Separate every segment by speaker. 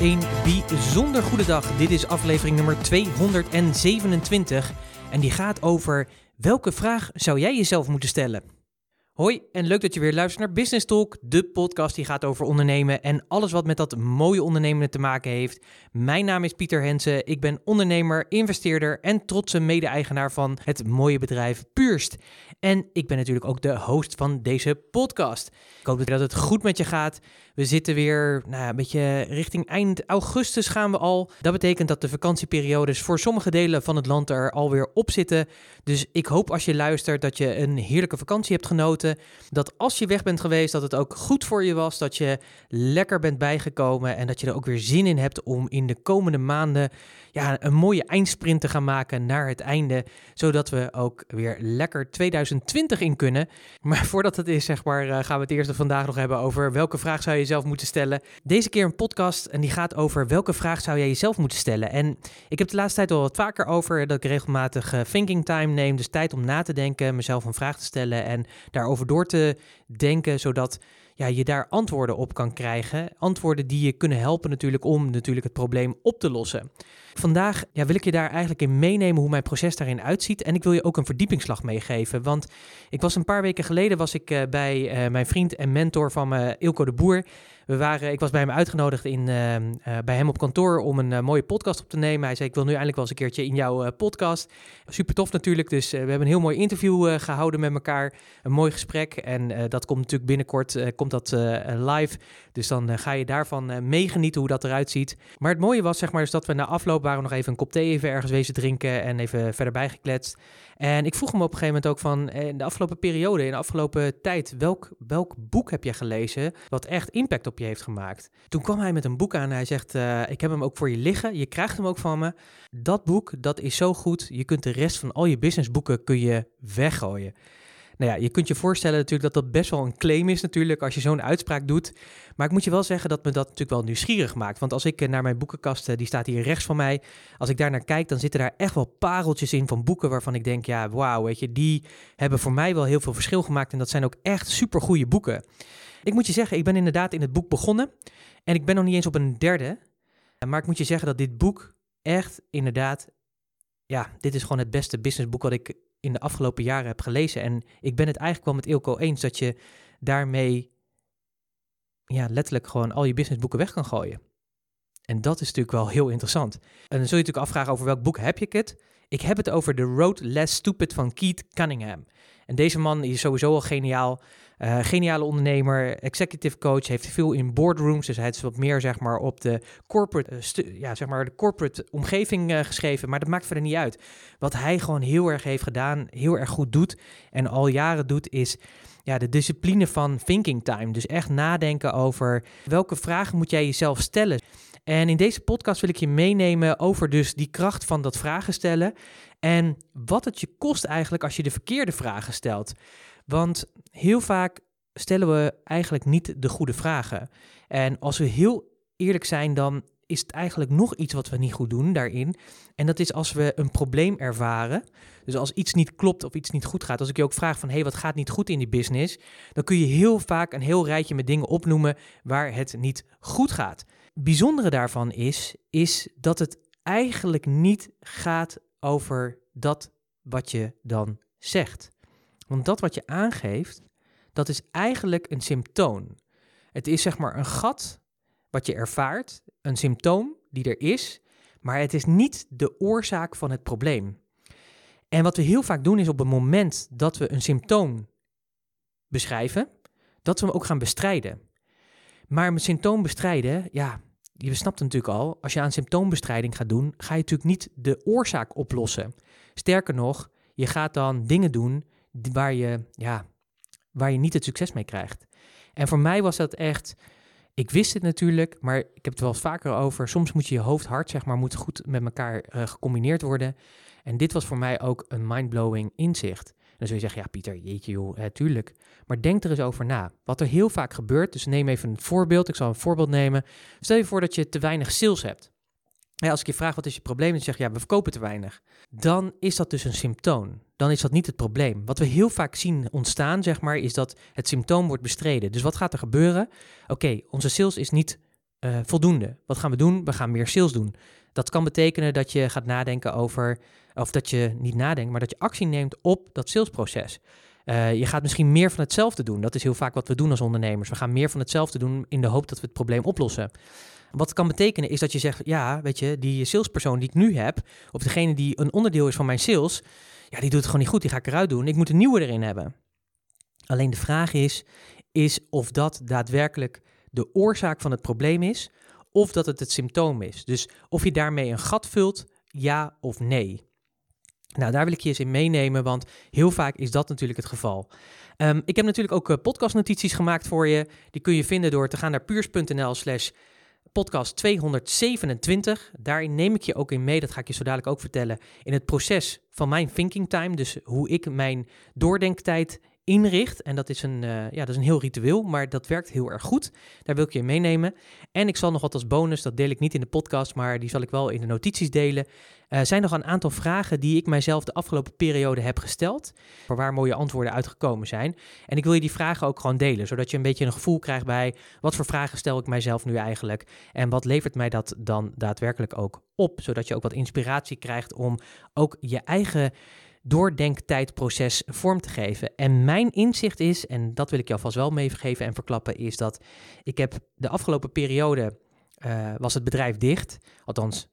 Speaker 1: Een bijzonder goede dag. Dit is aflevering nummer 227 en die gaat over welke vraag zou jij jezelf moeten stellen? Hoi en leuk dat je weer luistert naar Business Talk, de podcast die gaat over ondernemen en alles wat met dat mooie ondernemen te maken heeft. Mijn naam is Pieter Hensen, ik ben ondernemer, investeerder en trotse mede-eigenaar van het mooie bedrijf Puurst. En ik ben natuurlijk ook de host van deze podcast. Ik hoop dat het goed met je gaat. We zitten weer nou, een beetje richting eind augustus gaan we al. Dat betekent dat de vakantieperiodes voor sommige delen van het land er alweer op zitten. Dus ik hoop als je luistert dat je een heerlijke vakantie hebt genoten. Dat als je weg bent geweest, dat het ook goed voor je was. Dat je lekker bent bijgekomen en dat je er ook weer zin in hebt om in de komende maanden ja, een mooie eindsprint te gaan maken naar het einde. Zodat we ook weer lekker 2020 in kunnen. Maar voordat het is, zeg maar, eh, gaan we het eerst vandaag nog hebben over welke vraag zou je jezelf moeten stellen. Deze keer een podcast en die gaat over welke vraag zou jij jezelf moeten stellen. En ik heb de laatste tijd al wat vaker over dat ik regelmatig uh, thinking time neem. Dus tijd om na te denken, mezelf een vraag te stellen en daarover door te denken, zodat ja, je daar antwoorden op kan krijgen. Antwoorden die je kunnen helpen natuurlijk om natuurlijk het probleem op te lossen. Vandaag ja, wil ik je daar eigenlijk in meenemen hoe mijn proces daarin uitziet. En ik wil je ook een verdiepingsslag meegeven. Want ik was een paar weken geleden was ik, uh, bij uh, mijn vriend en mentor van me, Ilko de Boer. We waren, ik was bij hem uitgenodigd in, uh, uh, bij hem op kantoor om een uh, mooie podcast op te nemen. Hij zei, ik wil nu eindelijk wel eens een keertje in jouw podcast. Super tof natuurlijk, dus we hebben een heel mooi interview gehouden met elkaar. Een mooi gesprek en dat komt natuurlijk binnenkort komt dat, live. Dus dan ga je daarvan meegenieten hoe dat eruit ziet. Maar het mooie was zeg maar, dus dat we na afloop waren nog even een kop thee even ergens wezen drinken en even verder bijgekletst. En ik vroeg hem op een gegeven moment ook van, in de afgelopen periode, in de afgelopen tijd, welk, welk boek heb je gelezen wat echt impact op je heeft gemaakt? Toen kwam hij met een boek aan en hij zegt, uh, ik heb hem ook voor je liggen, je krijgt hem ook van me. Dat boek, dat is zo goed, je kunt de rest van al je businessboeken kun je weggooien. Nou ja, je kunt je voorstellen natuurlijk dat dat best wel een claim is natuurlijk als je zo'n uitspraak doet. Maar ik moet je wel zeggen dat me dat natuurlijk wel nieuwsgierig maakt. Want als ik naar mijn boekenkast, die staat hier rechts van mij, als ik daar naar kijk, dan zitten daar echt wel pareltjes in van boeken waarvan ik denk, ja, wauw, weet je, die hebben voor mij wel heel veel verschil gemaakt. En dat zijn ook echt super goede boeken. Ik moet je zeggen, ik ben inderdaad in het boek begonnen en ik ben nog niet eens op een derde. Maar ik moet je zeggen dat dit boek echt inderdaad, ja, dit is gewoon het beste businessboek wat ik in de afgelopen jaren heb gelezen. En ik ben het eigenlijk wel met Ilko eens dat je daarmee ja, letterlijk gewoon al je businessboeken weg kan gooien. En dat is natuurlijk wel heel interessant. En dan zul je natuurlijk afvragen over welk boek heb je het? Ik heb het over The Road Less Stupid van Keith Cunningham. En deze man is sowieso al geniaal. Uh, geniale ondernemer, executive coach, heeft veel in boardrooms, dus hij is wat meer zeg maar op de corporate, uh, ja, zeg maar de corporate omgeving uh, geschreven, maar dat maakt verder niet uit. Wat hij gewoon heel erg heeft gedaan, heel erg goed doet en al jaren doet, is ja, de discipline van thinking time. Dus echt nadenken over welke vragen moet jij jezelf stellen. En in deze podcast wil ik je meenemen over dus die kracht van dat vragen stellen en wat het je kost eigenlijk als je de verkeerde vragen stelt. Want heel vaak stellen we eigenlijk niet de goede vragen. En als we heel eerlijk zijn, dan is het eigenlijk nog iets wat we niet goed doen daarin. En dat is als we een probleem ervaren. Dus als iets niet klopt of iets niet goed gaat. Als ik je ook vraag van, hey, wat gaat niet goed in die business? Dan kun je heel vaak een heel rijtje met dingen opnoemen waar het niet goed gaat. Bijzondere daarvan is, is dat het eigenlijk niet gaat over dat wat je dan zegt. Want dat wat je aangeeft, dat is eigenlijk een symptoom. Het is zeg maar een gat wat je ervaart, een symptoom die er is, maar het is niet de oorzaak van het probleem. En wat we heel vaak doen is op het moment dat we een symptoom beschrijven, dat we hem ook gaan bestrijden. Maar een symptoom bestrijden, ja, je snapt het natuurlijk al, als je aan symptoombestrijding gaat doen, ga je natuurlijk niet de oorzaak oplossen. Sterker nog, je gaat dan dingen doen waar je, ja, waar je niet het succes mee krijgt. En voor mij was dat echt, ik wist het natuurlijk, maar ik heb het wel eens vaker over. Soms moet je je hoofd hart, zeg maar, moet goed met elkaar uh, gecombineerd worden. En dit was voor mij ook een mindblowing inzicht. Dan zul je zeggen, ja Pieter, jeetje joh, tuurlijk. Maar denk er eens over na. Wat er heel vaak gebeurt, dus neem even een voorbeeld. Ik zal een voorbeeld nemen. Stel je voor dat je te weinig sales hebt. Als ik je vraag wat is je probleem, en je zegt ja, we verkopen te weinig. Dan is dat dus een symptoom. Dan is dat niet het probleem. Wat we heel vaak zien ontstaan, zeg maar, is dat het symptoom wordt bestreden. Dus wat gaat er gebeuren? Oké, onze sales is niet eh, voldoende. Wat gaan we doen? We gaan meer sales doen. Dat kan betekenen dat je gaat nadenken over, of dat je niet nadenkt, maar dat je actie neemt op dat salesproces. Uh, je gaat misschien meer van hetzelfde doen. Dat is heel vaak wat we doen als ondernemers. We gaan meer van hetzelfde doen in de hoop dat we het probleem oplossen. Wat kan betekenen is dat je zegt, ja, weet je, die salespersoon die ik nu heb, of degene die een onderdeel is van mijn sales, ja, die doet het gewoon niet goed, die ga ik eruit doen. Ik moet een nieuwe erin hebben. Alleen de vraag is, is of dat daadwerkelijk de oorzaak van het probleem is, of dat het het symptoom is. Dus of je daarmee een gat vult, ja of nee. Nou, daar wil ik je eens in meenemen, want heel vaak is dat natuurlijk het geval. Um, ik heb natuurlijk ook uh, podcastnotities gemaakt voor je. Die kun je vinden door te gaan naar puurs.nl slash podcast 227. Daarin neem ik je ook in mee, dat ga ik je zo dadelijk ook vertellen, in het proces van mijn thinking time. Dus hoe ik mijn doordenktijd inricht. En dat is, een, uh, ja, dat is een heel ritueel, maar dat werkt heel erg goed. Daar wil ik je meenemen. En ik zal nog wat als bonus, dat deel ik niet in de podcast, maar die zal ik wel in de notities delen. Uh, zijn nog een aantal vragen die ik mijzelf de afgelopen periode heb gesteld, waar mooie antwoorden uitgekomen zijn. En ik wil je die vragen ook gewoon delen, zodat je een beetje een gevoel krijgt bij wat voor vragen stel ik mijzelf nu eigenlijk en wat levert mij dat dan daadwerkelijk ook op, zodat je ook wat inspiratie krijgt om ook je eigen doordenktijdproces vorm te geven. En mijn inzicht is, en dat wil ik je alvast wel meegeven en verklappen, is dat ik heb de afgelopen periode uh, was het bedrijf dicht. Althans,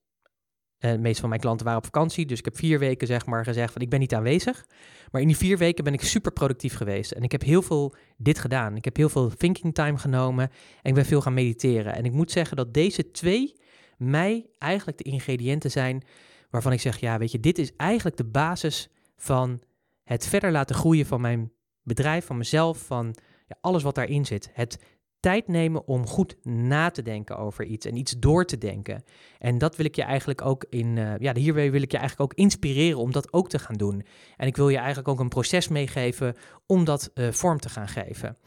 Speaker 1: uh, de meeste van mijn klanten waren op vakantie. Dus ik heb vier weken zeg maar gezegd van ik ben niet aanwezig. Maar in die vier weken ben ik super productief geweest. En ik heb heel veel dit gedaan. Ik heb heel veel thinking time genomen. En ik ben veel gaan mediteren. En ik moet zeggen dat deze twee mij eigenlijk de ingrediënten zijn waarvan ik zeg, ja weet je, dit is eigenlijk de basis van het verder laten groeien van mijn bedrijf, van mezelf, van ja, alles wat daarin zit. Het tijd nemen om goed na te denken over iets en iets door te denken. En dat wil ik je eigenlijk ook in, uh, ja, hierbij wil ik je eigenlijk ook inspireren om dat ook te gaan doen. En ik wil je eigenlijk ook een proces meegeven om dat uh, vorm te gaan geven.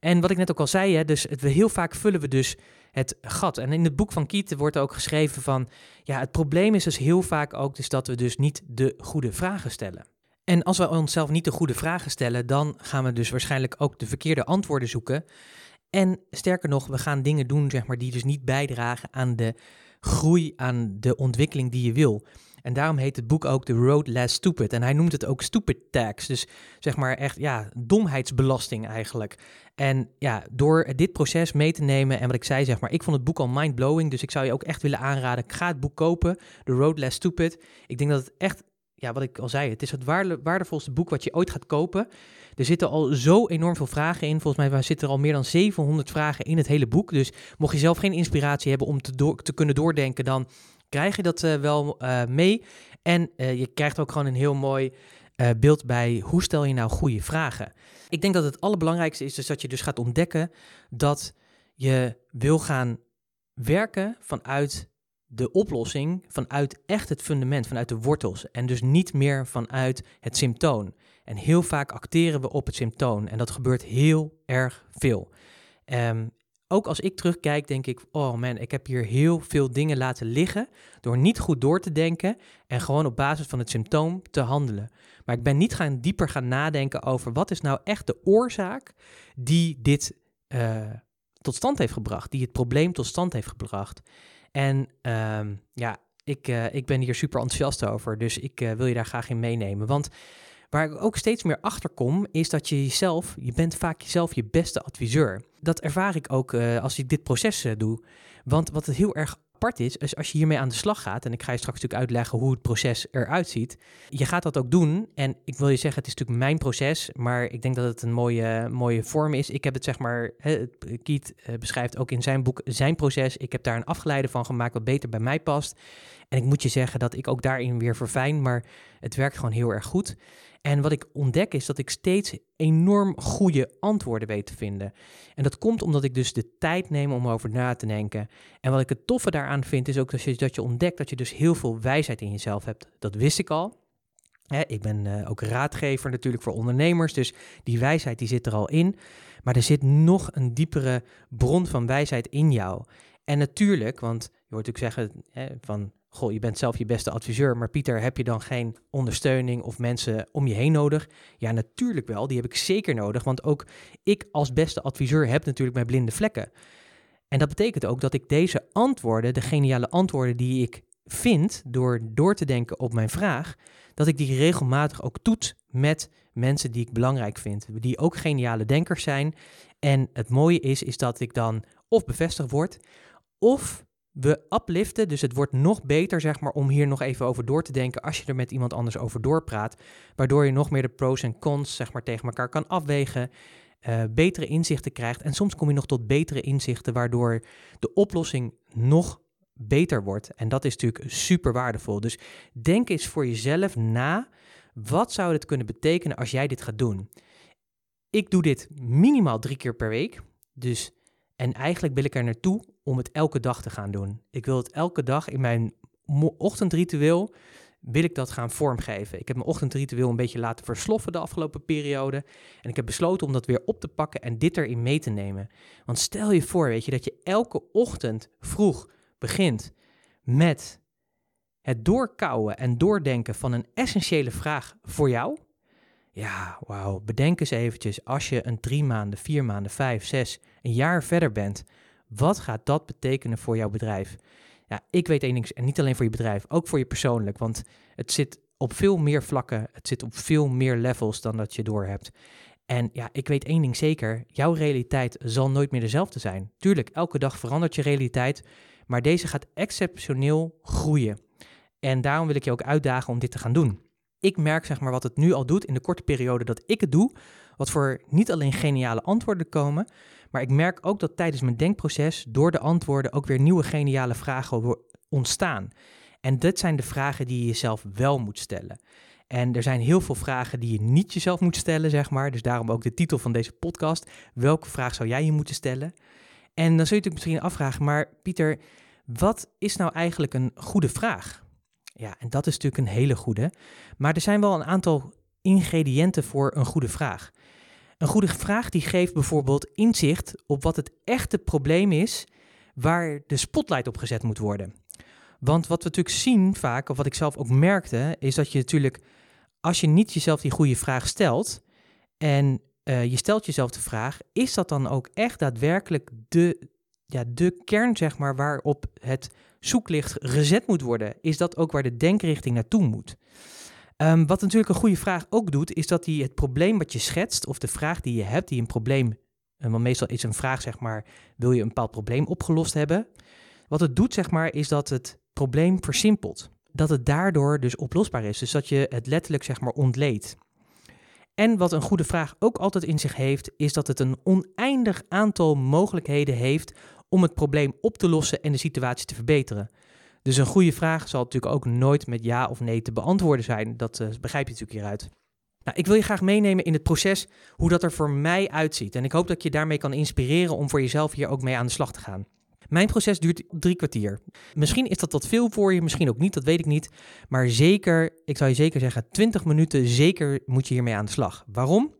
Speaker 1: En wat ik net ook al zei, hè, dus het, heel vaak vullen we dus het gat. En in het boek van Kiet wordt ook geschreven van, ja, het probleem is dus heel vaak ook dus dat we dus niet de goede vragen stellen. En als we onszelf niet de goede vragen stellen, dan gaan we dus waarschijnlijk ook de verkeerde antwoorden zoeken. En sterker nog, we gaan dingen doen zeg maar, die dus niet bijdragen aan de groei, aan de ontwikkeling die je wil. En daarom heet het boek ook The Road Less Stupid. En hij noemt het ook stupid tax. Dus zeg maar echt, ja, domheidsbelasting eigenlijk. En ja, door dit proces mee te nemen en wat ik zei, zeg maar, ik vond het boek al mind-blowing. Dus ik zou je ook echt willen aanraden, ga het boek kopen, The Road Less Stupid. Ik denk dat het echt ja, wat ik al zei, het is het waardevolste boek wat je ooit gaat kopen. Er zitten al zo enorm veel vragen in. Volgens mij zitten er al meer dan 700 vragen in het hele boek. Dus mocht je zelf geen inspiratie hebben om te, kunnen doordenken, dan krijg je dat uh, wel uh, mee. En uh, je krijgt ook gewoon een heel mooi beeld bij hoe stel je nou goede vragen. Ik denk dat het allerbelangrijkste is dus dat je dus gaat ontdekken dat je wil gaan werken vanuit de oplossing vanuit echt het fundament, vanuit de wortels en dus niet meer vanuit het symptoom. En heel vaak acteren we op het symptoom en dat gebeurt heel erg veel. Um, ook als ik terugkijk, denk ik: oh man, ik heb hier heel veel dingen laten liggen door niet goed door te denken en gewoon op basis van het symptoom te handelen. Maar ik ben niet gaan dieper gaan nadenken over wat is nou echt de oorzaak die dit uh, tot stand heeft gebracht, die het probleem tot stand heeft gebracht. En um, ja, ik, uh, ik ben hier super enthousiast over, dus ik uh, wil je daar graag in meenemen. Want waar ik ook steeds meer achter kom, is dat je jezelf, je bent vaak jezelf je beste adviseur. Dat ervaar ik ook uh, als ik dit proces doe. Want wat het heel erg apart is, is als je hiermee aan de slag gaat, en ik ga je straks natuurlijk uitleggen hoe het proces eruit ziet, je gaat dat ook doen. En ik wil je zeggen, het is natuurlijk mijn proces, maar ik denk dat het een mooie, mooie vorm is. Ik heb het zeg maar, Kiet uh, beschrijft ook in zijn boek zijn proces. Ik heb daar een afgeleide van gemaakt wat beter bij mij past. En ik moet je zeggen dat ik ook daarin weer verfijn, maar het werkt gewoon heel erg goed. En wat ik ontdek is dat ik steeds enorm goede antwoorden weet te vinden. En dat komt omdat ik dus de tijd neem om over na te denken. En wat ik het toffe daaraan vind is ook dat je, dat je ontdekt dat je dus heel veel wijsheid in jezelf hebt. Dat wist ik al. ik ben uh, ook raadgever natuurlijk voor ondernemers, dus die wijsheid die zit er al in. Maar er zit nog een diepere bron van wijsheid in jou. En natuurlijk, want je hoort natuurlijk zeggen van goh, je bent zelf je beste adviseur, maar Pieter, heb je dan geen ondersteuning of mensen om je heen nodig? Ja, natuurlijk wel, die heb ik zeker nodig, want ook ik als beste adviseur heb natuurlijk mijn blinde vlekken. En dat betekent ook dat ik deze antwoorden, de geniale antwoorden die ik vind door door te denken op mijn vraag, dat ik die regelmatig ook toets met mensen die ik belangrijk vind, die ook geniale denkers zijn. En het mooie is, is dat ik dan of bevestigd word, of we upliften, dus het wordt nog beter, zeg maar, om hier nog even over door te denken als je er met iemand anders over doorpraat, waardoor je nog meer de pros en cons, zeg maar, tegen elkaar kan afwegen, uh, betere inzichten krijgt en soms kom je nog tot betere inzichten, waardoor de oplossing nog beter wordt. En dat is natuurlijk super waardevol. Dus denk eens voor jezelf na, wat zou het kunnen betekenen als jij dit gaat doen? Ik doe dit minimaal drie keer per week, dus en eigenlijk wil ik er naartoe om het elke dag te gaan doen. Ik wil het elke dag in mijn ochtendritueel wil ik dat gaan vormgeven. Ik heb mijn ochtendritueel een beetje laten versloffen de afgelopen periode. En ik heb besloten om dat weer op te pakken en dit erin mee te nemen. Want stel je voor, weet je, dat je elke ochtend vroeg begint met het doorkouwen en doordenken van een essentiële vraag voor jou. Ja, wauw. Bedenk eens eventjes, als je een drie maanden, vier maanden, vijf, zes, een jaar verder bent, wat gaat dat betekenen voor jouw bedrijf? Ja, ik weet één ding, en niet alleen voor je bedrijf, ook voor je persoonlijk, want het zit op veel meer vlakken, het zit op veel meer levels dan dat je doorhebt. En ja, ik weet één ding zeker, jouw realiteit zal nooit meer dezelfde zijn. Tuurlijk, elke dag verandert je realiteit, maar deze gaat exceptioneel groeien. En daarom wil ik je ook uitdagen om dit te gaan doen ik merk zeg maar wat het nu al doet in de korte periode dat ik het doe, wat voor niet alleen geniale antwoorden komen, maar ik merk ook dat tijdens mijn denkproces door de antwoorden ook weer nieuwe geniale vragen ontstaan. En dit zijn de vragen die je jezelf wel moet stellen. En er zijn heel veel vragen die je niet jezelf moet stellen, zeg maar. Dus daarom ook de titel van deze podcast. Welke vraag zou jij je moeten stellen? En dan zul je natuurlijk misschien afvragen, maar Pieter, wat is nou eigenlijk een goede vraag? Ja, en dat is natuurlijk een hele goede. Maar er zijn wel een aantal ingrediënten voor een goede vraag. Een goede vraag die geeft bijvoorbeeld inzicht op wat het echte probleem is waar de spotlight op gezet moet worden. Want wat we natuurlijk zien vaak, of wat ik zelf ook merkte, is dat je natuurlijk, als je niet jezelf die goede vraag stelt en uh, je stelt jezelf de vraag, is dat dan ook echt daadwerkelijk de, ja, de kern, zeg maar, waarop het zoeklicht gezet moet worden, is dat ook waar de denkrichting naartoe moet. Um, wat natuurlijk een goede vraag ook doet, is dat hij het probleem wat je schetst, of de vraag die je hebt, die een probleem, uh, want meestal is een vraag, zeg maar, wil je een bepaald probleem opgelost hebben? Wat het doet, zeg maar, is dat het probleem versimpelt. Dat het daardoor dus oplosbaar is, dus dat je het letterlijk, zeg maar, ontleedt. En wat een goede vraag ook altijd in zich heeft, is dat het een oneindig aantal mogelijkheden heeft om het probleem op te lossen en de situatie te verbeteren. Dus een goede vraag zal natuurlijk ook nooit met ja of nee te beantwoorden zijn. Dat uh, begrijp je natuurlijk hieruit. Nou, ik wil je graag meenemen in het proces hoe dat er voor mij uitziet. En ik hoop dat je daarmee kan inspireren om voor jezelf hier ook mee aan de slag te gaan. Mijn proces duurt drie kwartier. Misschien is dat wat veel voor je, misschien ook niet, dat weet ik niet. Maar zeker, ik zou je zeker zeggen, 20 minuten zeker moet je hiermee aan de slag. Waarom?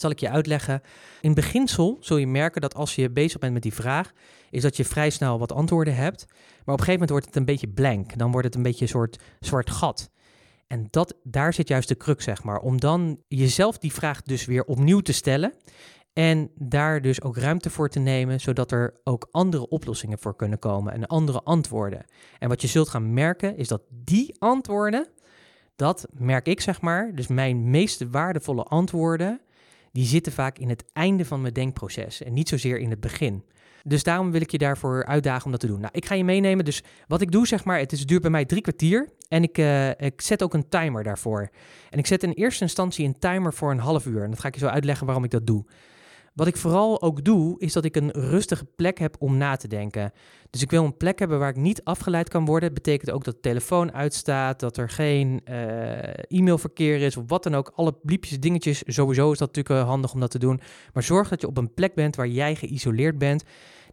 Speaker 1: Zal ik je uitleggen. In beginsel zul je merken dat als je bezig bent met die vraag, is dat je vrij snel wat antwoorden hebt. Maar op een gegeven moment wordt het een beetje blank. Dan wordt het een beetje een soort zwart gat. En dat, daar zit juist de crux, zeg maar. Om dan jezelf die vraag dus weer opnieuw te stellen. En daar dus ook ruimte voor te nemen, zodat er ook andere oplossingen voor kunnen komen en andere antwoorden. En wat je zult gaan merken, is dat die antwoorden, dat merk ik zeg maar, dus mijn meest waardevolle antwoorden, die zitten vaak in het einde van mijn denkproces en niet zozeer in het begin. Dus daarom wil ik je daarvoor uitdagen om dat te doen. Nou, ik ga je meenemen. Dus wat ik doe, zeg maar, het, is, duurt bij mij drie kwartier. En ik, uh, ik zet ook een timer daarvoor. En ik zet in eerste instantie een timer voor een half uur. En dat ga ik je zo uitleggen waarom ik dat doe. Wat ik vooral ook doe, is dat ik een rustige plek heb om na te denken. Dus ik wil een plek hebben waar ik niet afgeleid kan worden. Dat betekent ook dat de telefoon uitstaat, dat er geen uh, e-mailverkeer is of wat dan ook. Alle bliepjes, dingetjes, sowieso is dat natuurlijk uh, handig om dat te doen. Maar zorg dat je op een plek bent waar jij geïsoleerd bent,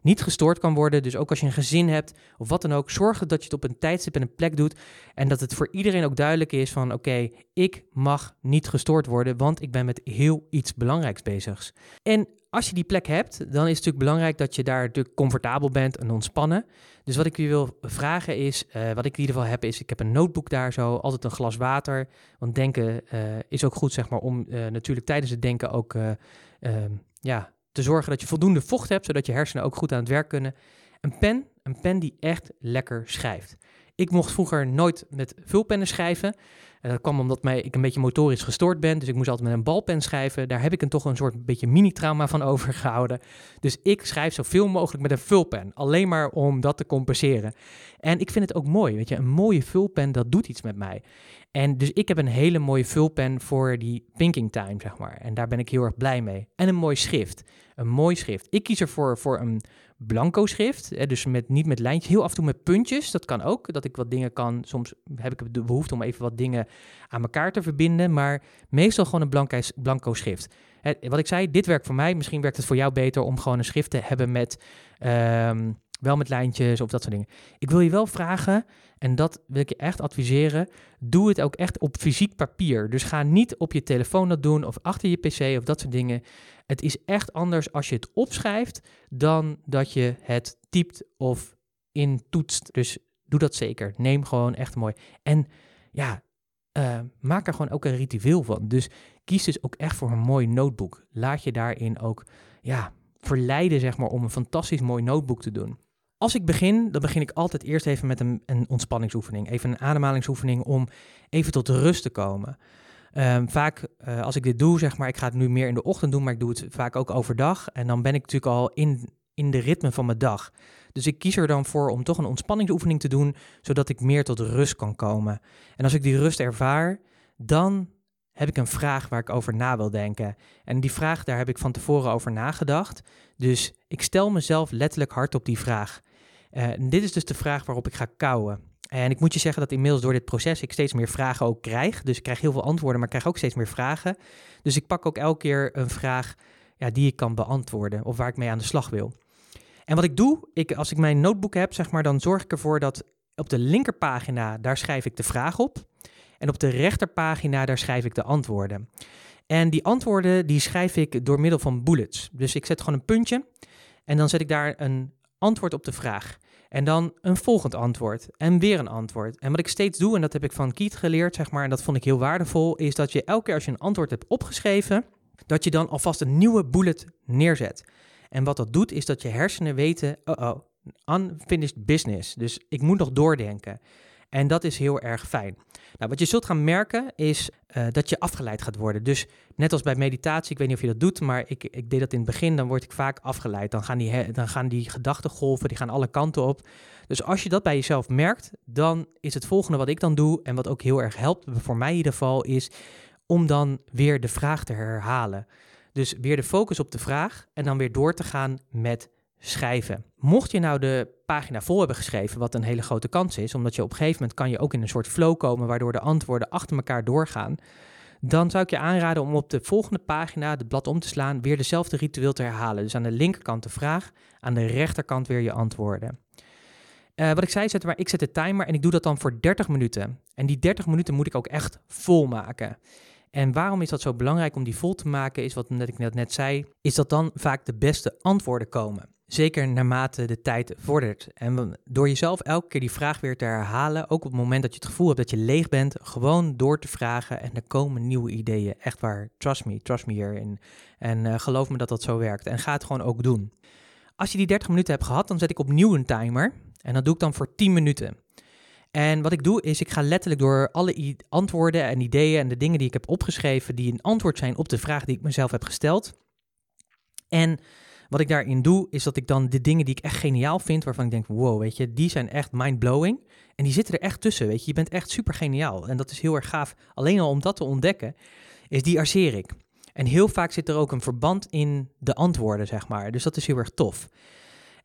Speaker 1: niet gestoord kan worden. Dus ook als je een gezin hebt of wat dan ook, zorg dat je het op een tijdstip en een plek doet. En dat het voor iedereen ook duidelijk is van oké, ik mag niet gestoord worden, want ik ben met heel iets belangrijks bezig. En als je die plek hebt, dan is het natuurlijk belangrijk dat je daar natuurlijk comfortabel bent en ontspannen. Dus wat ik je wil vragen is, uh, wat ik in ieder geval heb, is ik heb een notebook daar zo, altijd een glas water. Want denken uh, is ook goed, zeg maar, om uh, natuurlijk tijdens het denken ook, ehm, ja, te zorgen dat je voldoende vocht hebt, zodat je hersenen ook goed aan het werk kunnen. Een pen, een pen die echt lekker schrijft. Ik mocht vroeger nooit met vulpennen schrijven. En dat kwam omdat mij, ik een beetje motorisch gestoord ben. Dus ik moest altijd met een balpen schrijven. Daar heb ik een, toch een soort beetje mini-trauma van overgehouden. Dus ik schrijf zoveel mogelijk met een vulpen. Alleen maar om dat te compenseren. En ik vind het ook mooi. Weet je, een mooie vulpen, dat doet iets met mij. En dus ik heb een hele mooie vulpen voor die pinking time, zeg maar. En daar ben ik heel erg blij mee. En een mooi schrift. Een mooi schrift. Ik kies ervoor voor een blanco schrift. Dus met, niet met lijntjes, heel af en toe met puntjes. Dat kan ook, dat ik wat dingen kan. Soms heb ik de behoefte om even wat dingen aan elkaar te verbinden. Maar meestal gewoon een blanco, blanco schrift. Wat ik zei, dit werkt voor mij. Misschien werkt het voor jou beter om gewoon een schrift te hebben met... Ehm, wel met lijntjes of dat soort dingen. Ik wil je wel vragen, en dat wil ik je echt adviseren, doe het ook echt op fysiek papier. Dus ga niet op je telefoon dat doen of achter je pc of dat soort dingen. Het is echt anders als je het opschrijft dan dat je het typt of intoetst. Dus doe dat zeker. Neem gewoon echt mooi. En ja, uh, maak er gewoon ook een ritueel van. Dus kies dus ook echt voor een mooi notebook. Laat je daarin ook ja, verleiden, zeg maar, om een fantastisch mooi notebook te doen. Als ik begin, dan begin ik altijd eerst even met een, een ontspanningsoefening. Even een ademhalingsoefening om even tot rust te komen. Um, vaak uh, als ik dit doe, zeg maar, ik ga het nu meer in de ochtend doen, maar ik doe het vaak ook overdag. En dan ben ik natuurlijk al in, in de ritme van mijn dag. Dus ik kies er dan voor om toch een ontspanningsoefening te doen, zodat ik meer tot rust kan komen. En als ik die rust ervaar, dan heb ik een vraag waar ik over na wil denken. En die vraag, daar heb ik van tevoren over nagedacht. Dus ik stel mezelf letterlijk hard op die vraag. Uh, dit is dus de vraag waarop ik ga kouwen. En ik moet je zeggen dat inmiddels door dit proces ik steeds meer vragen ook krijg. Dus ik krijg heel veel antwoorden, maar ik krijg ook steeds meer vragen. Dus ik pak ook elke keer een vraag ja, die ik kan beantwoorden of waar ik mee aan de slag wil. En wat ik doe, ik, als ik mijn notebook heb, zeg maar, dan zorg ik ervoor dat op de linkerpagina, daar schrijf ik de vraag op. En op de rechterpagina, daar schrijf ik de antwoorden. En die antwoorden, die schrijf ik door middel van bullets. Dus ik zet gewoon een puntje en dan zet ik daar een antwoord op de vraag. En dan een volgend antwoord en weer een antwoord. En wat ik steeds doe, en dat heb ik van Kiet geleerd, zeg maar, en dat vond ik heel waardevol, is dat je elke keer als je een antwoord hebt opgeschreven, dat je dan alvast een nieuwe bullet neerzet. En wat dat doet, is dat je hersenen weten, oh oh, unfinished business. Dus ik moet nog doordenken. En dat is heel erg fijn. Nou, wat je zult gaan merken is uh, dat je afgeleid gaat worden. Dus net als bij meditatie, ik weet niet of je dat doet, maar ik, ik deed dat in het begin, dan word ik vaak afgeleid. Dan gaan, die, dan gaan die gedachtengolven, die gaan alle kanten op. Dus als je dat bij jezelf merkt, dan is het volgende wat ik dan doe, en wat ook heel erg helpt, voor mij in ieder geval, is om dan weer de vraag te herhalen. Dus weer de focus op de vraag en dan weer door te gaan met schrijven. Mocht je nou de pagina vol hebben geschreven, wat een hele grote kans is, omdat je op een gegeven moment kan je ook in een soort flow komen, waardoor de antwoorden achter elkaar doorgaan, dan zou ik je aanraden om op de volgende pagina, het blad om te slaan, weer dezelfde ritueel te herhalen. Dus aan de linkerkant de vraag, aan de rechterkant weer je antwoorden. Uh, wat ik zei, zet maar, ik zet de timer en ik doe dat dan voor 30 minuten. En die 30 minuten moet ik ook echt vol maken. En waarom is dat zo belangrijk om die vol te maken, is wat ik net zei, is dat dan vaak de beste antwoorden komen. Zeker naarmate de tijd vordert. En door jezelf elke keer die vraag weer te herhalen, ook op het moment dat je het gevoel hebt dat je leeg bent, gewoon door te vragen en er komen nieuwe ideeën. Echt waar, trust me, trust me hierin. En uh, geloof me dat dat zo werkt. En ga het gewoon ook doen. Als je die 30 minuten hebt gehad, dan zet ik opnieuw een timer. En dat doe ik dan voor 10 minuten. En wat ik doe is, ik ga letterlijk door alle antwoorden en ideeën en de dingen die ik heb opgeschreven, die een antwoord zijn op de vraag die ik mezelf heb gesteld. En wat ik daarin doe, is dat ik dan de dingen die ik echt geniaal vind, waarvan ik denk, wow, weet je, die zijn echt mind-blowing. En die zitten er echt tussen, weet je. Je bent echt super geniaal. En dat is heel erg gaaf. Alleen al om dat te ontdekken, is die arceer ik. En heel vaak zit er ook een verband in de antwoorden, zeg maar. Dus dat is heel erg tof.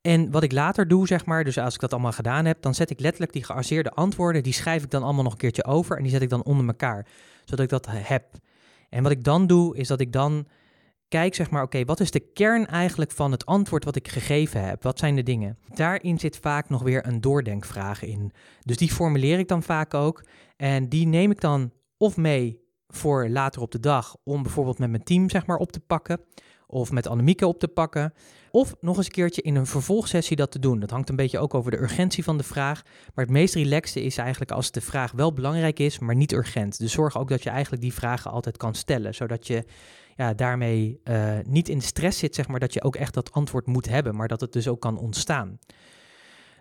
Speaker 1: En wat ik later doe, zeg maar, dus als ik dat allemaal gedaan heb, dan zet ik letterlijk die gearseerde antwoorden, die schrijf ik dan allemaal nog een keertje over en die zet ik dan onder elkaar, zodat ik dat heb. En wat ik dan doe, is dat ik dan kijk, zeg maar, oké, wat is de kern eigenlijk van het antwoord wat ik gegeven heb? Wat zijn de dingen? Daarin zit vaak nog weer een doordenkvraag in. Dus die formuleer ik dan vaak ook. En die neem ik dan of mee voor later op de dag om bijvoorbeeld met mijn team, zeg maar, op te pakken. Of met Annemieke op te pakken. Of nog eens een keertje in een vervolgsessie dat te doen. Dat hangt een beetje ook over de urgentie van de vraag. Maar het meest relaxte is eigenlijk als de vraag wel belangrijk is, maar niet urgent. Dus zorg ook dat je eigenlijk die vragen altijd kan stellen. Zodat je ja, daarmee uh, niet in de stress zit, zeg maar, dat je ook echt dat antwoord moet hebben, maar dat het dus ook kan ontstaan.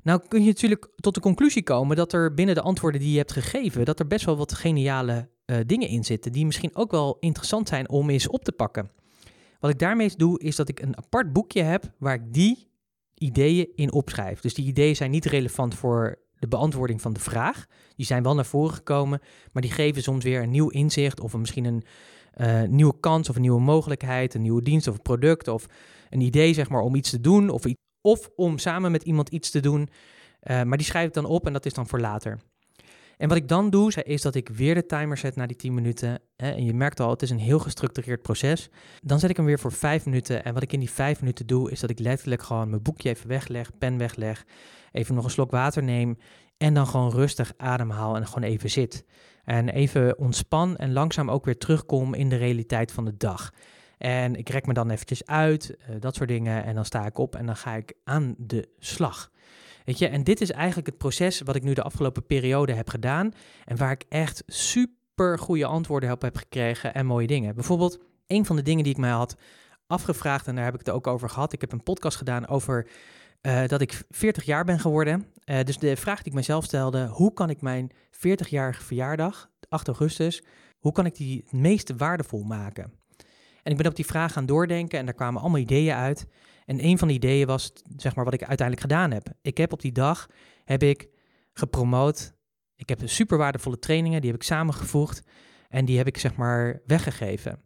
Speaker 1: Nou kun je natuurlijk tot de conclusie komen dat er binnen de antwoorden die je hebt gegeven, dat er best wel wat geniale uh, dingen in zitten, die misschien ook wel interessant zijn om eens op te pakken. Wat ik daarmee doe, is dat ik een apart boekje heb waar ik die ideeën in opschrijf. Dus die ideeën zijn niet relevant voor de beantwoording van de vraag. Die zijn wel naar voren gekomen, maar die geven soms weer een nieuw inzicht of misschien een uh, nieuwe kans of een nieuwe mogelijkheid, een nieuwe dienst of een product of een idee zeg maar om iets te doen of, of om samen met iemand iets te doen. Uh, maar die schrijf ik dan op en dat is dan voor later. En wat ik dan doe, is dat ik weer de timer zet na die 10 minuten. Hè, en je merkt al, het is een heel gestructureerd proces. Dan zet ik hem weer voor 5 minuten. En wat ik in die 5 minuten doe, is dat ik letterlijk gewoon mijn boekje even wegleg, pen wegleg, even nog een slok water neem. En dan gewoon rustig ademhaal en gewoon even zit. En even ontspan en langzaam ook weer terugkom in de realiteit van de dag. En ik rek me dan eventjes uit, uh, dat soort dingen. En dan sta ik op en dan ga ik aan de slag. Weet je, en dit is eigenlijk het proces wat ik nu de afgelopen periode heb gedaan. En waar ik echt super goede antwoorden op heb gekregen en mooie dingen. Bijvoorbeeld, een van de dingen die ik mij had afgevraagd, en daar heb ik het ook over gehad. Ik heb een podcast gedaan over uh, dat ik 40 jaar ben geworden. Uh, dus de vraag die ik mezelf stelde: hoe kan ik mijn 40-jarige verjaardag, 8 augustus, hoe kan ik die het meest waardevol maken? En ik ben op die vraag gaan doordenken en daar kwamen allemaal ideeën uit. En een van de ideeën was, zeg maar, wat ik uiteindelijk gedaan heb. Ik heb op die dag, heb ik gepromoot. Ik heb super waardevolle trainingen, die heb ik samengevoegd. En die heb ik, zeg maar, weggegeven.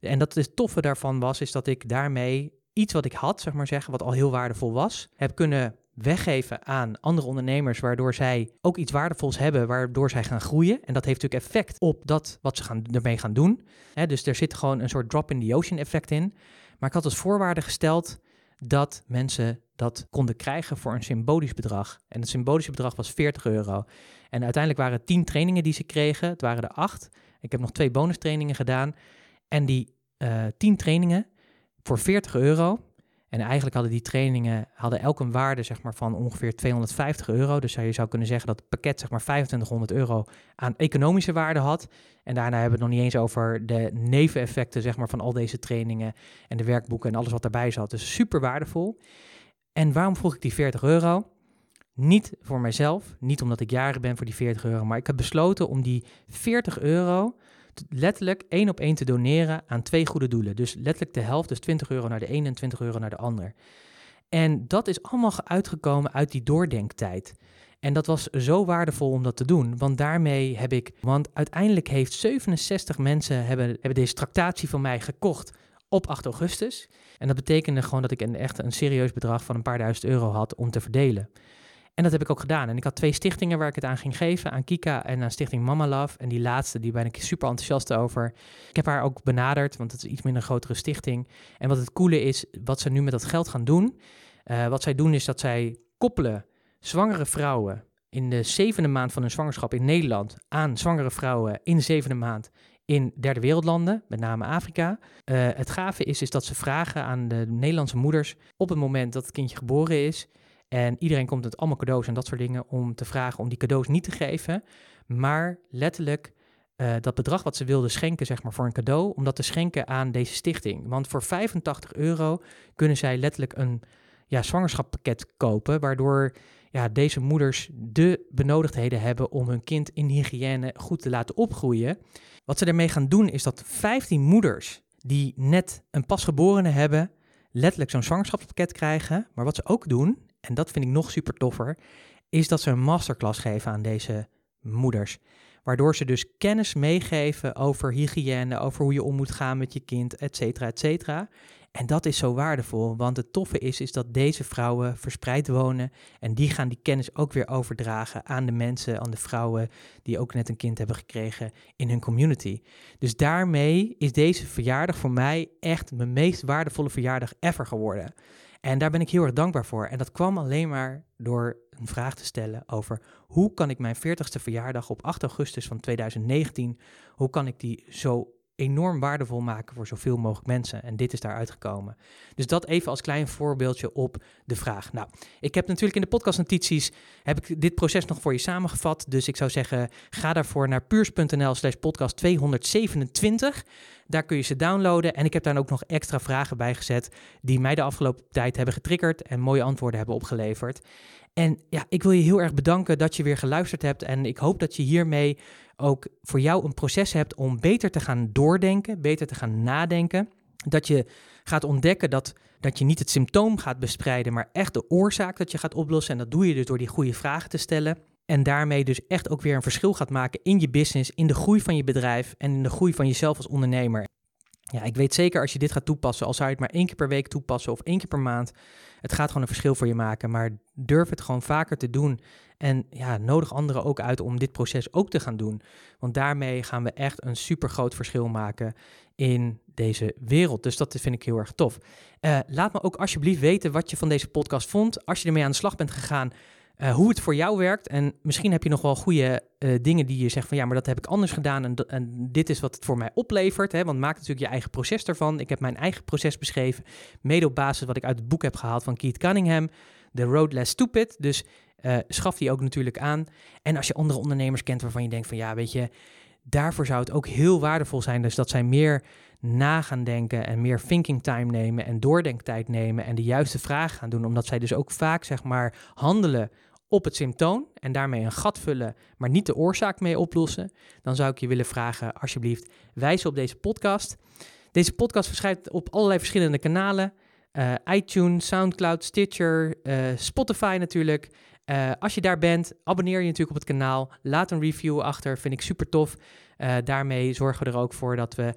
Speaker 1: En dat het toffe daarvan was, is dat ik daarmee iets wat ik had, zeg maar zeggen, wat al heel waardevol was, heb kunnen weggeven aan andere ondernemers, waardoor zij ook iets waardevols hebben, waardoor zij gaan groeien. En dat heeft natuurlijk effect op dat wat ze gaan, ermee gaan doen. dus er zit gewoon een soort drop in the ocean effect in. Maar ik had als voorwaarde gesteld dat mensen dat konden krijgen voor een symbolisch bedrag. En het symbolische bedrag was 40 euro. En uiteindelijk waren het 10 trainingen die ze kregen. Het waren er 8. Ik heb nog twee bonustrainingen gedaan. En die uh, eh, 10 trainingen voor 40 euro. En eigenlijk hadden die trainingen hadden elk een waarde zeg maar, van ongeveer 250 euro. Dus je zou kunnen zeggen dat het pakket zeg maar, 2500 euro aan economische waarde had. En daarna hebben we het nog niet eens over de neveneffecten zeg maar, van al deze trainingen en de werkboeken en alles wat daarbij zat. Dus super waardevol. En waarom vroeg ik die 40 euro? Niet voor mijzelf, niet omdat ik jaren ben voor die 40 euro, maar ik heb besloten om die 40 euro letterlijk één op één te doneren aan twee goede doelen. Dus letterlijk de helft, dus 20 euro naar de ene en 20 euro naar de ander. En dat is allemaal uitgekomen uit die doordenktijd. En dat was zo waardevol om dat te doen, want daarmee heb ik, want uiteindelijk heeft 67 mensen hebben, deze tractatie van mij gekocht op 8 augustus. En dat betekende gewoon dat ik een, echt een serieus bedrag van een paar duizend euro had om te verdelen. En dat heb ik ook gedaan. En ik had twee stichtingen waar ik het aan ging geven. Aan Kika en aan Stichting Mama Love. En die laatste, die ben ik super enthousiast over. Ik heb haar ook benaderd, want het is iets minder een grotere stichting. En wat het coole is, wat ze nu met dat geld gaan doen. Uh, wat zij doen is dat zij koppelen zwangere vrouwen in de zevende maand van hun zwangerschap in Nederland aan zwangere vrouwen in de zevende maand in derde wereldlanden, met name Afrika. Uh, het gave is, is dat ze vragen aan de Nederlandse moeders op het moment dat het kindje geboren is, en iedereen komt met allemaal cadeaus en dat soort dingen om te vragen om die cadeaus niet te geven, maar letterlijk uh, dat bedrag wat ze wilden schenken, zeg maar voor een cadeau, om dat te schenken aan deze stichting. Want voor 85 euro kunnen zij letterlijk een ja, zwangerschappakket kopen, waardoor ja, deze moeders de benodigdheden hebben om hun kind in hygiëne goed te laten opgroeien. Wat ze ermee gaan doen is dat 15 moeders die net een pasgeborene hebben, letterlijk zo'n zwangerschapspakket krijgen. Maar wat ze ook doen, en dat vind ik nog super toffer, is dat ze een masterclass geven aan deze moeders. Waardoor ze dus kennis meegeven over hygiëne, over hoe je om moet gaan met je kind, et cetera, et cetera. En dat is zo waardevol, want het toffe is, is dat deze vrouwen verspreid wonen en die gaan die kennis ook weer overdragen aan de mensen, aan de vrouwen die ook net een kind hebben gekregen in hun community. Dus daarmee is deze verjaardag voor mij echt mijn meest waardevolle verjaardag ever geworden. En daar ben ik heel erg dankbaar voor. En dat kwam alleen maar door een vraag te stellen over hoe kan ik mijn 40ste verjaardag op 8 augustus van 2019, hoe kan ik die zo enorm waardevol maken voor zoveel mogelijk mensen. En dit is daar uitgekomen. Dus dat even als klein voorbeeldje op de vraag. Nou, ik heb natuurlijk in de podcastnotities heb ik dit proces nog voor je samengevat. Dus ik zou zeggen, ga daarvoor naar puurs.nl slash podcast 227. Daar kun je ze downloaden. En ik heb daar ook nog extra vragen bij gezet die mij de afgelopen tijd hebben getriggerd en mooie antwoorden hebben opgeleverd. En ja, ik wil je heel erg bedanken dat je weer geluisterd hebt. En ik hoop dat je hiermee ook voor jou een proces hebt om beter te gaan doordenken, beter te gaan nadenken. Dat je gaat ontdekken dat, dat je niet het symptoom gaat bestrijden, maar echt de oorzaak dat je gaat oplossen. En dat doe je dus door die goede vragen te stellen. En daarmee dus echt ook weer een verschil gaat maken in je business, in de groei van je bedrijf en in de groei van jezelf als ondernemer. Ja, ik weet zeker als je dit gaat toepassen, al zou je het maar één keer per week toepassen of één keer per maand, het gaat gewoon een verschil voor je maken. Maar durf het gewoon vaker te doen. En ja, nodig anderen ook uit om dit proces ook te gaan doen. Want daarmee gaan we echt een super groot verschil maken in deze wereld. Dus dat vind ik heel erg tof. Uh, laat me ook alsjeblieft weten wat je van deze podcast vond. Als je ermee aan de slag bent gegaan, uh, hoe het voor jou werkt. En misschien heb je nog wel goede uh, dingen die je zegt van ja, maar dat heb ik anders gedaan en, en dit is wat het voor mij oplevert. Hè? Want maak natuurlijk je eigen proces ervan. Ik heb mijn eigen proces beschreven, mede op basis wat ik uit het boek heb gehaald van Keith Cunningham, The Road Less Stupid. Dus uh, schaf die ook natuurlijk aan. En als je andere ondernemers kent waarvan je denkt van ja, weet je, daarvoor zou het ook heel waardevol zijn. Dus dat zij meer na gaan denken en meer thinking time nemen en doordenktijd nemen en de juiste vragen gaan doen. Omdat zij dus ook vaak zeg maar handelen op het symptoom en daarmee een gat vullen, maar niet de oorzaak mee oplossen, dan zou ik je willen vragen, alsjeblieft, wijs op deze podcast. Deze podcast verschijnt op allerlei verschillende kanalen. Uh, iTunes, SoundCloud, Stitcher, uh, Spotify natuurlijk. Uh, als je daar bent, abonneer je natuurlijk op het kanaal. Laat een review achter, vind ik super tof. daarmee zorgen we er ook voor dat we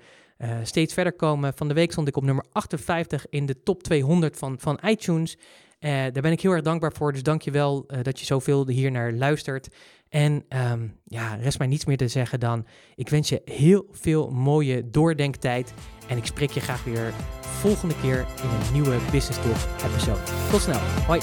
Speaker 1: steeds verder komen. Van de week stond ik op nummer 58 in de top 200 van, van iTunes. Uh, daar ben ik heel erg dankbaar voor. Dus dank je wel uh, dat je zoveel hier naar luistert. En um, ja, rest mij niets meer te zeggen dan... ik wens je heel veel mooie doordenktijd. En ik spreek je graag weer volgende keer in een nieuwe Business Talk episode. Tot snel. Hoi.